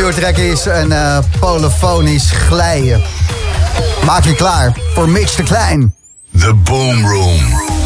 nieuwe track is een uh, polofonisch glijden. Maak je klaar voor Mitch de Klein. The Boom Room.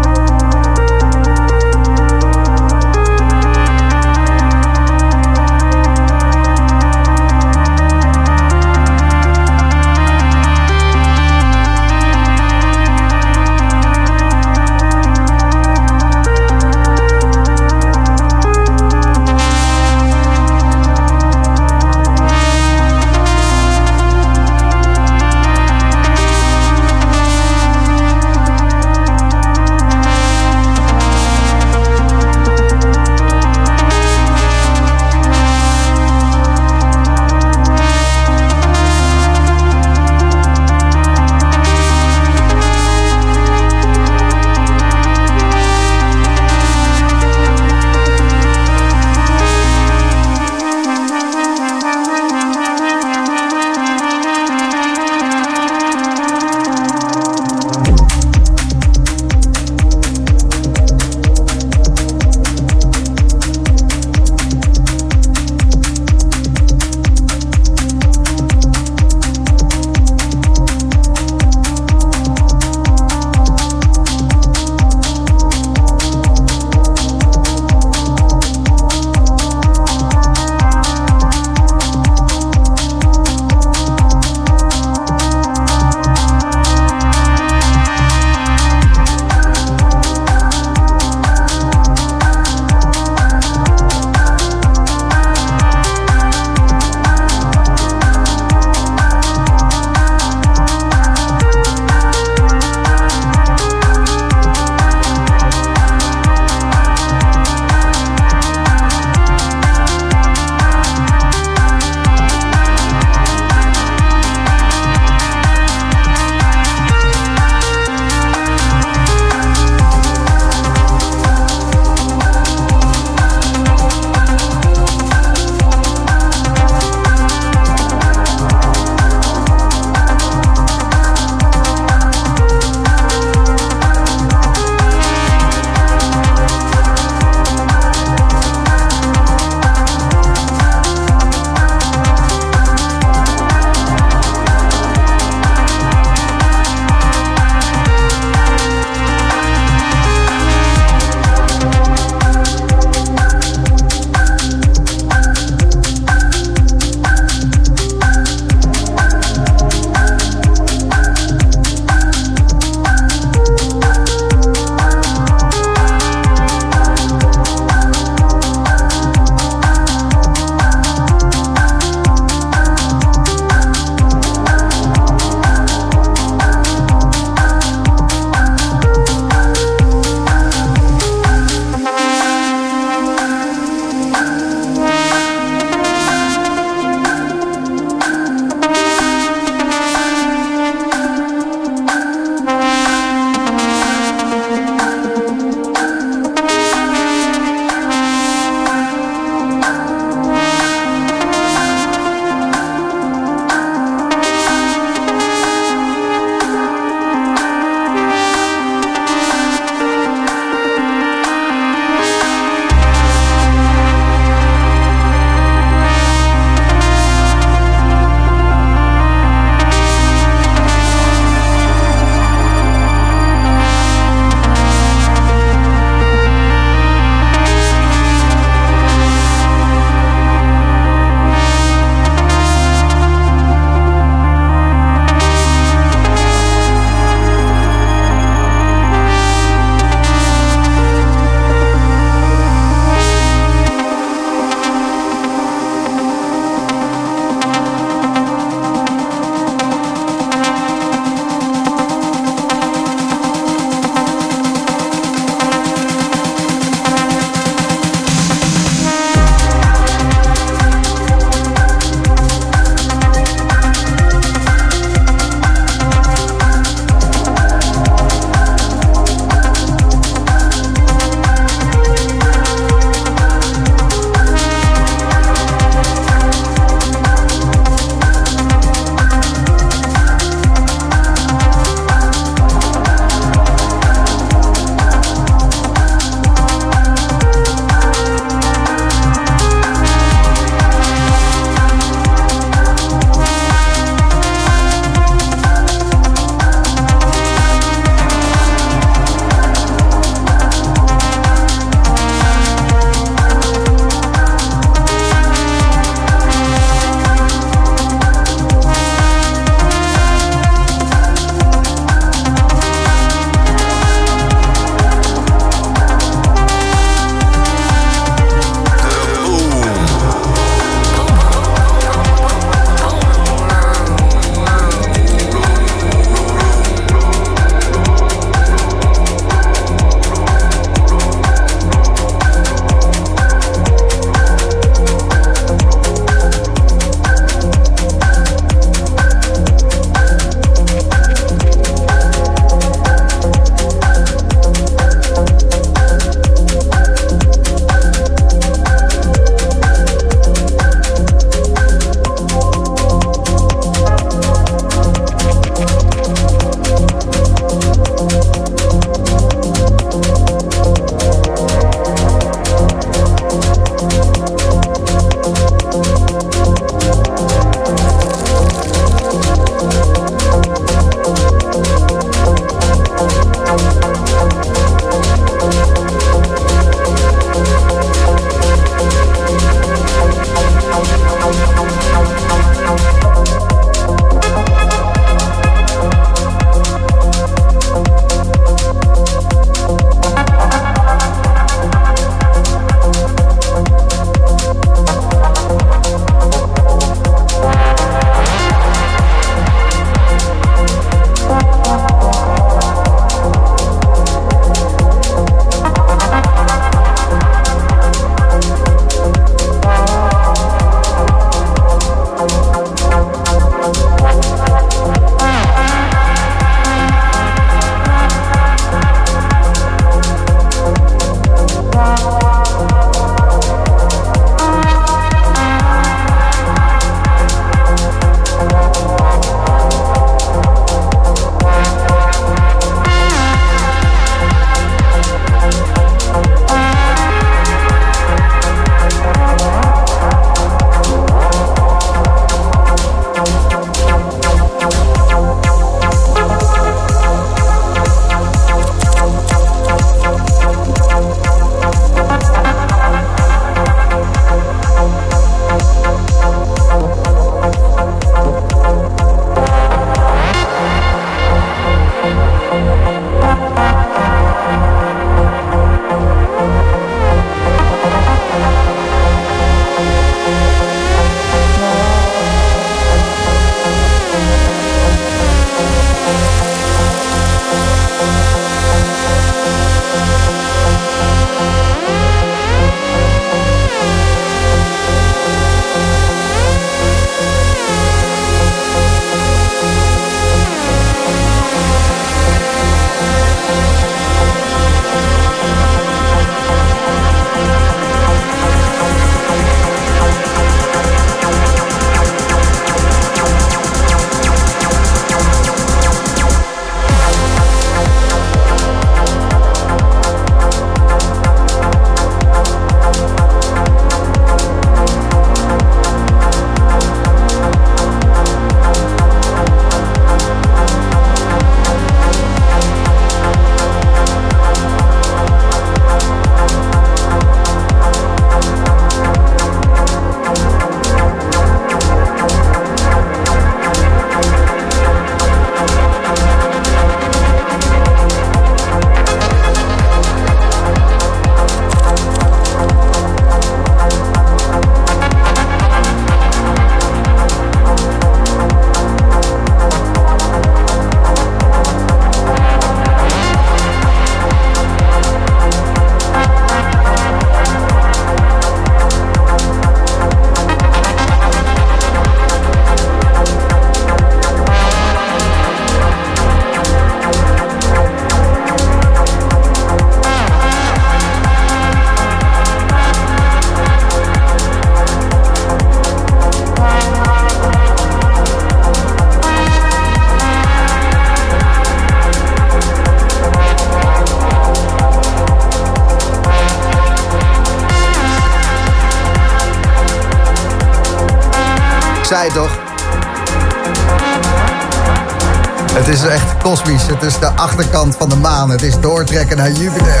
Achterkant van de maan. Het is doortrekken naar Jupiter.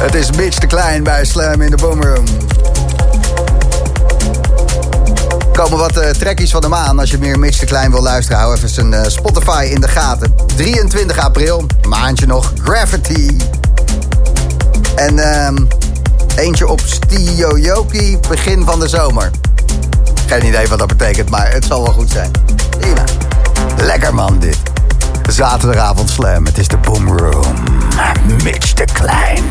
Het is Mitch de Klein bij Slam in de Boomroom. Er komen wat uh, trekkies van de maan. Als je meer Mitch de Klein wil luisteren, hou even zijn uh, Spotify in de gaten. 23 april, maandje nog, Gravity. En uh, eentje op Stioyoki, begin van de zomer. Geen idee wat dat betekent, maar het zal wel goed zijn. Lekker man dit. Zaterdagavond slam, het is de Boomroom. Mitch de Klein.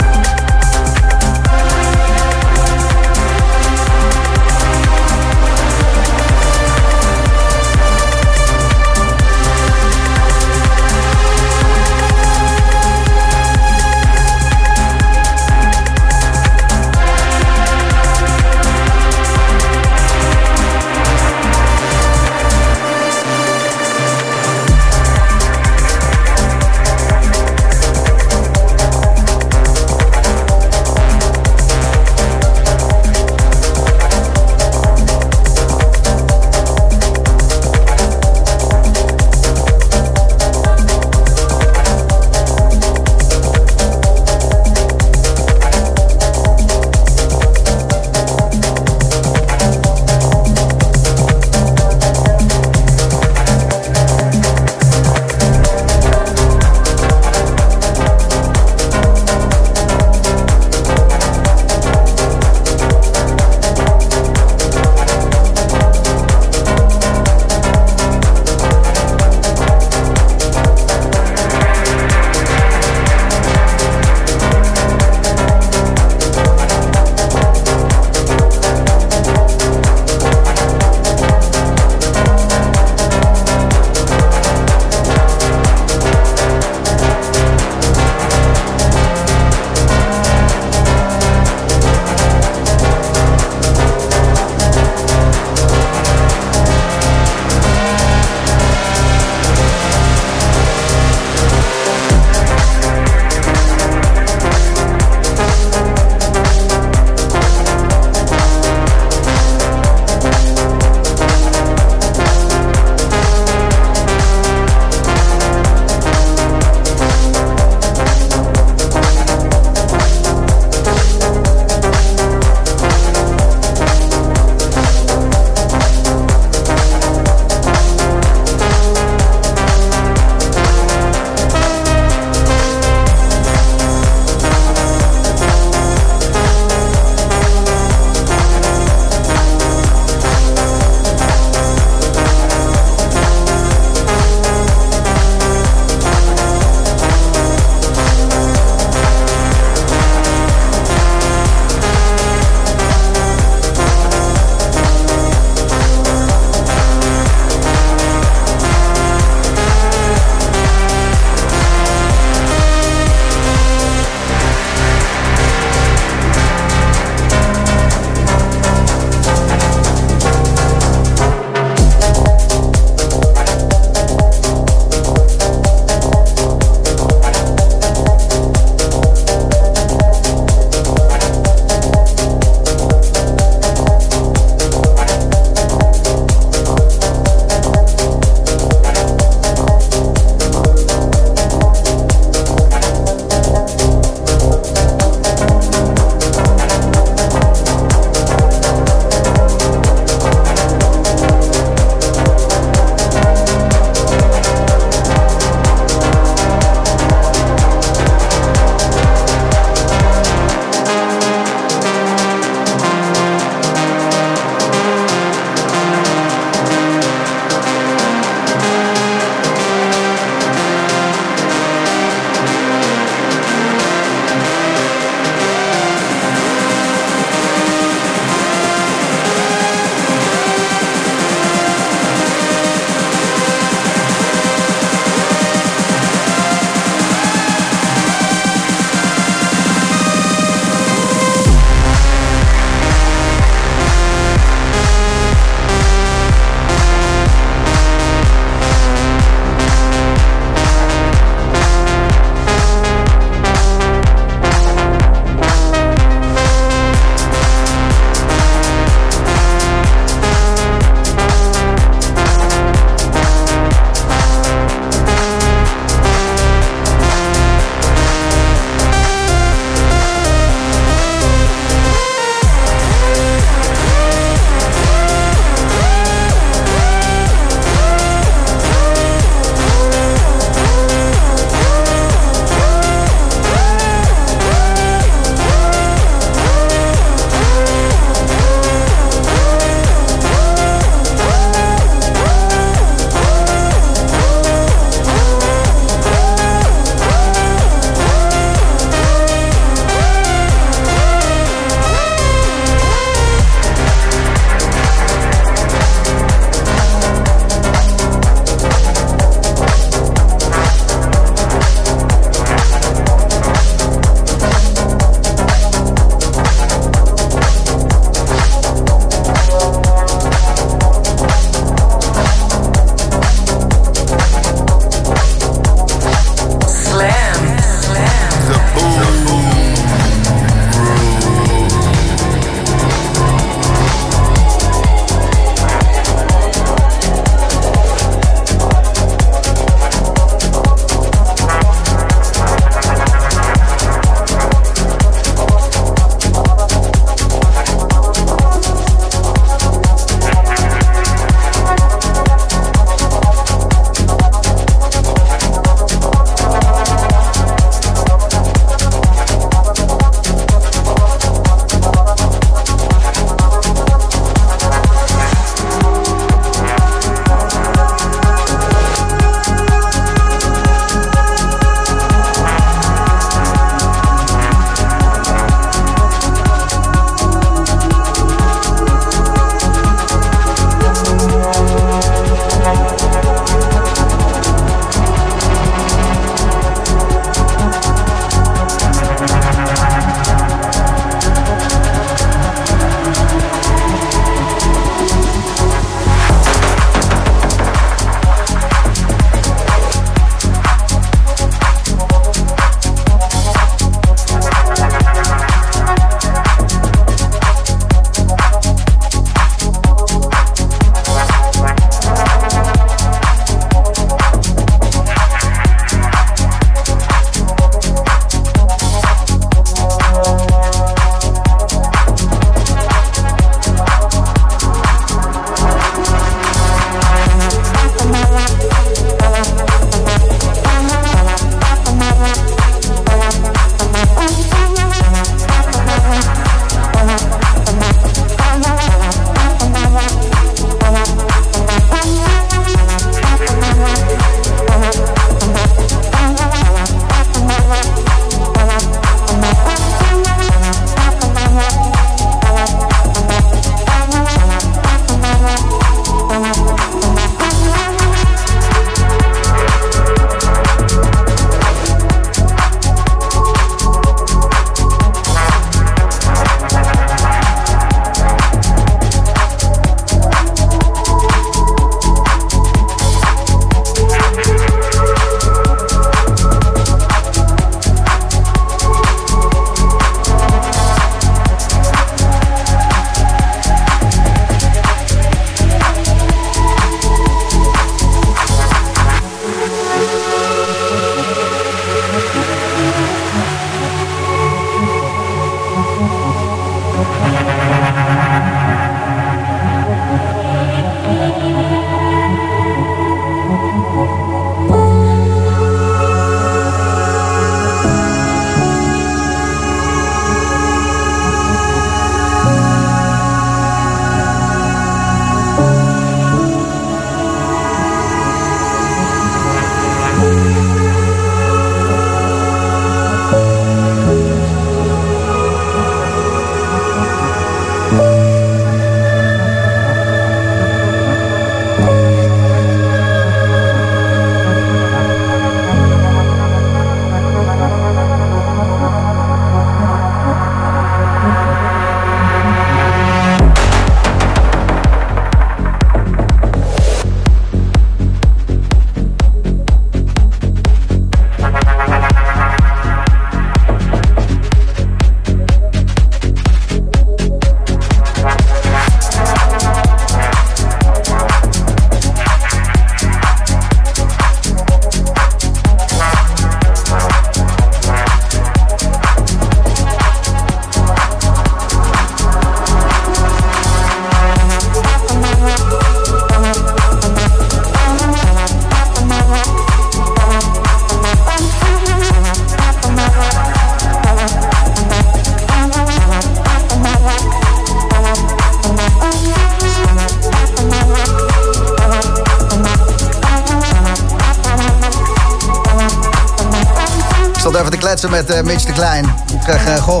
Met uh, Mitch de Klein. Ik uh, goh,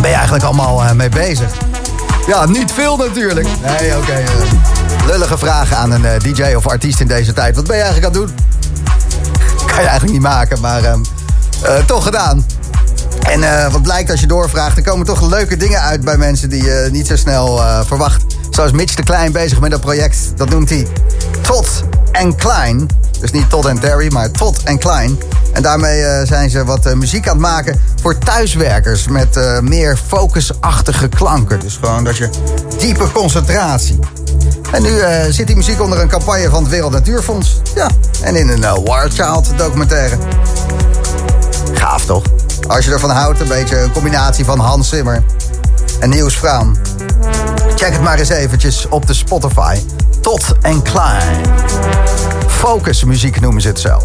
ben je eigenlijk allemaal uh, mee bezig? Ja, niet veel natuurlijk. Nee, oké. Lullige vragen aan een DJ of artiest in deze tijd. Wat ben je eigenlijk aan het doen? Kan je eigenlijk niet maken, maar ehm, toch gedaan. En wat blijkt als je doorvraagt, er komen toch leuke dingen uit bij mensen die je niet zo snel verwacht. Zoals Mitch de Klein bezig met dat project. Dat noemt hij Tot en Klein. Dus niet Todd en Terry, maar Tot en Klein. En daarmee uh, zijn ze wat uh, muziek aan het maken voor thuiswerkers. Met uh, meer focusachtige klanken. Dus gewoon dat je diepe concentratie. En nu zit die muziek onder een campagne van het Wereld Natuurfonds. Ja, en in een War Child documentaire. Gaaf toch? Als je ervan houdt, een beetje een combinatie van Hans Zimmer en Niels Fraam. Check het maar eens eventjes op de Spotify. Tot en Klein. Focus muziek noemen ze het zelf.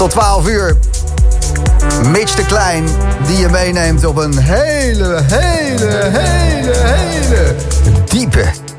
Tot 12 uur. Mitch de Klein, die je meeneemt op een hele, hele, hele, hele diepe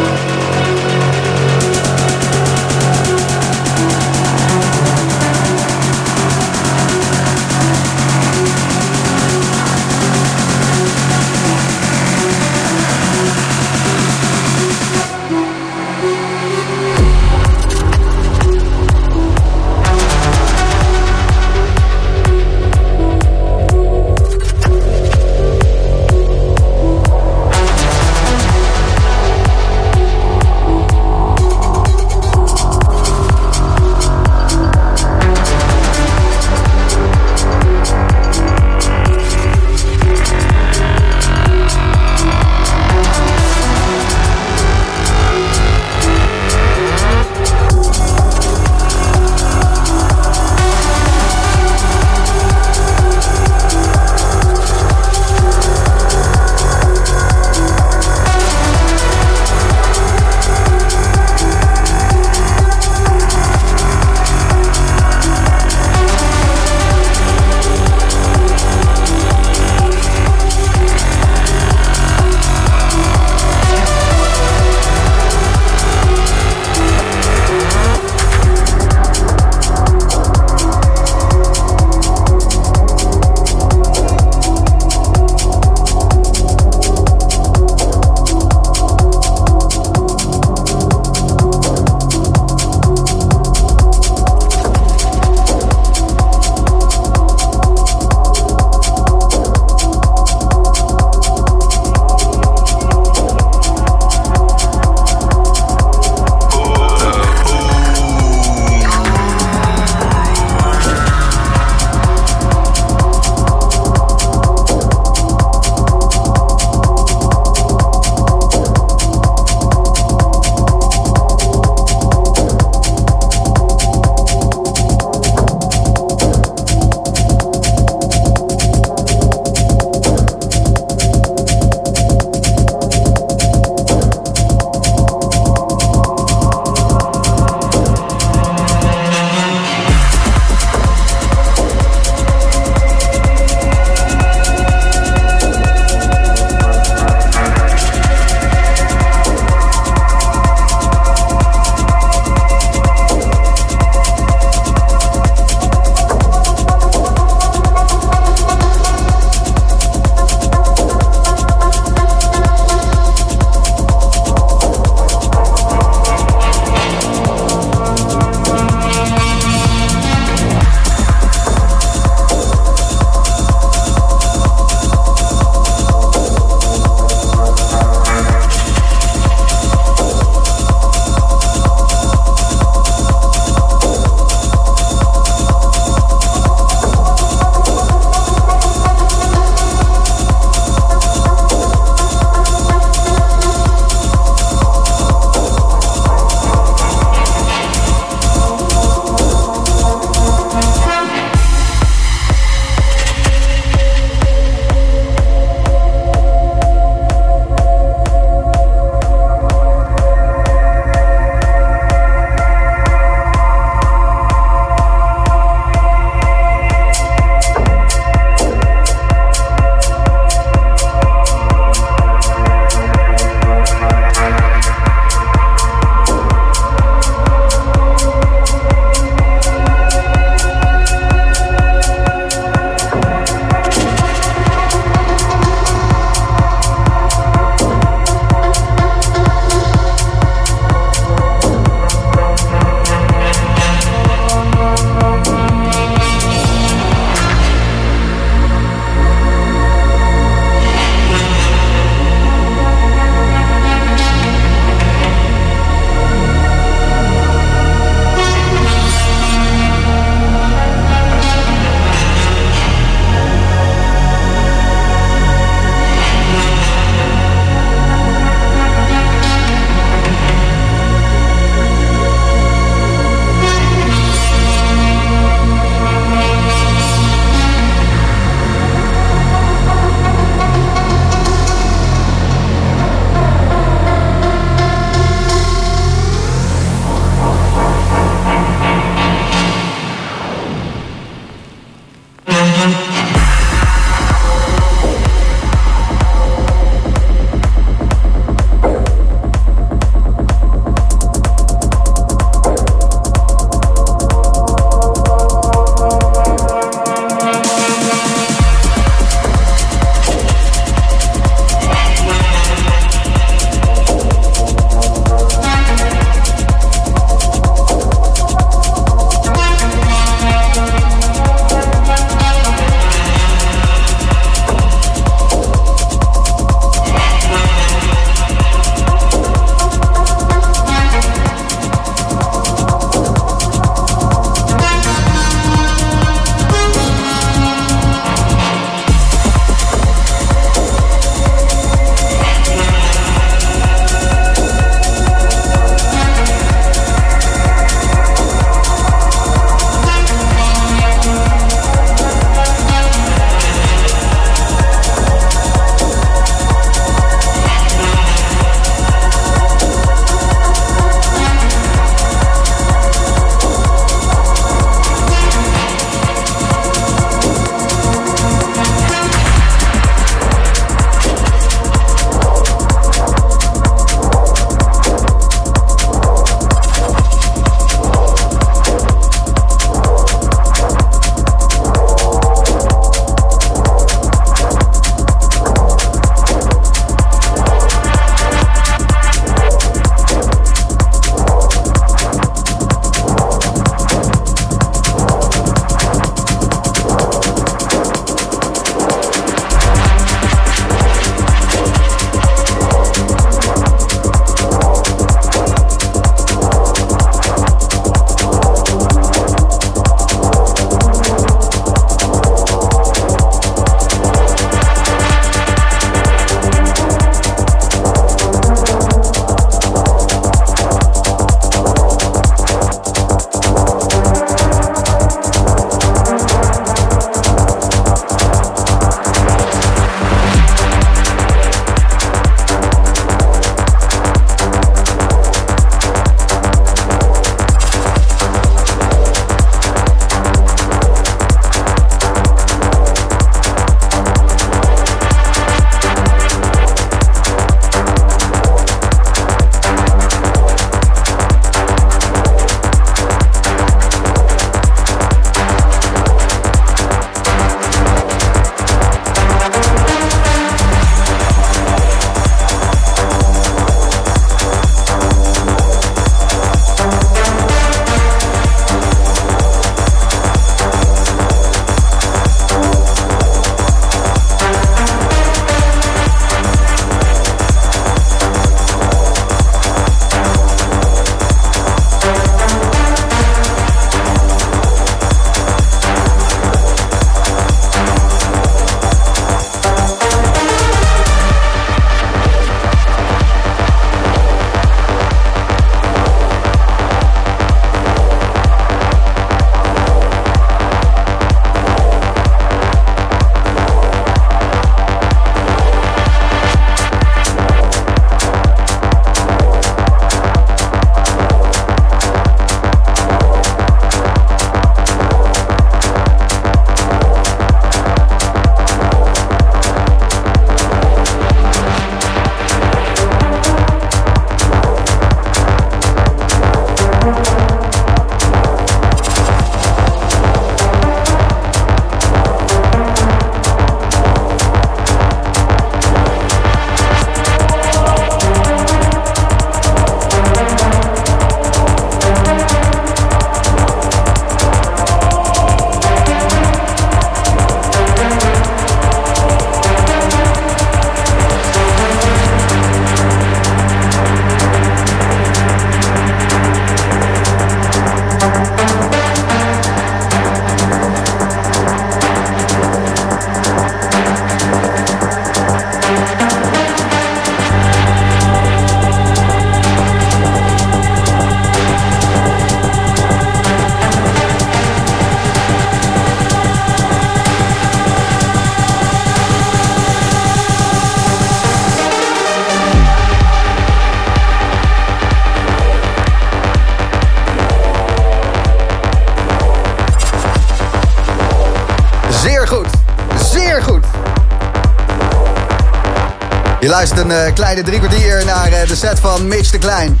luistert een uh, kleine drie kwartier naar uh, de set van Mitch de Klein.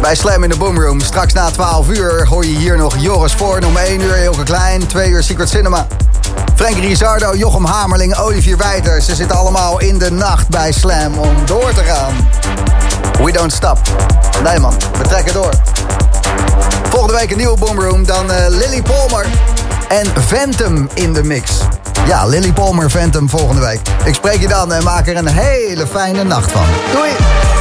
Bij Slam in de Boomroom. Straks na 12 uur hoor je hier nog Joris Voorn om 1 uur Hilke Klein, 2 uur Secret Cinema. Frank Rizardo, Jochem Hamerling, Olivier Wijter. Ze zitten allemaal in de nacht bij Slam om door te gaan. We don't stop. Nee man, we trekken door. Volgende week een nieuwe Boomroom. Dan uh, Lily Palmer en Phantom in de mix. Ja, Lily Palmer, Phantom volgende week. Ik spreek je dan en maak er een hele fijne nacht van. Doei!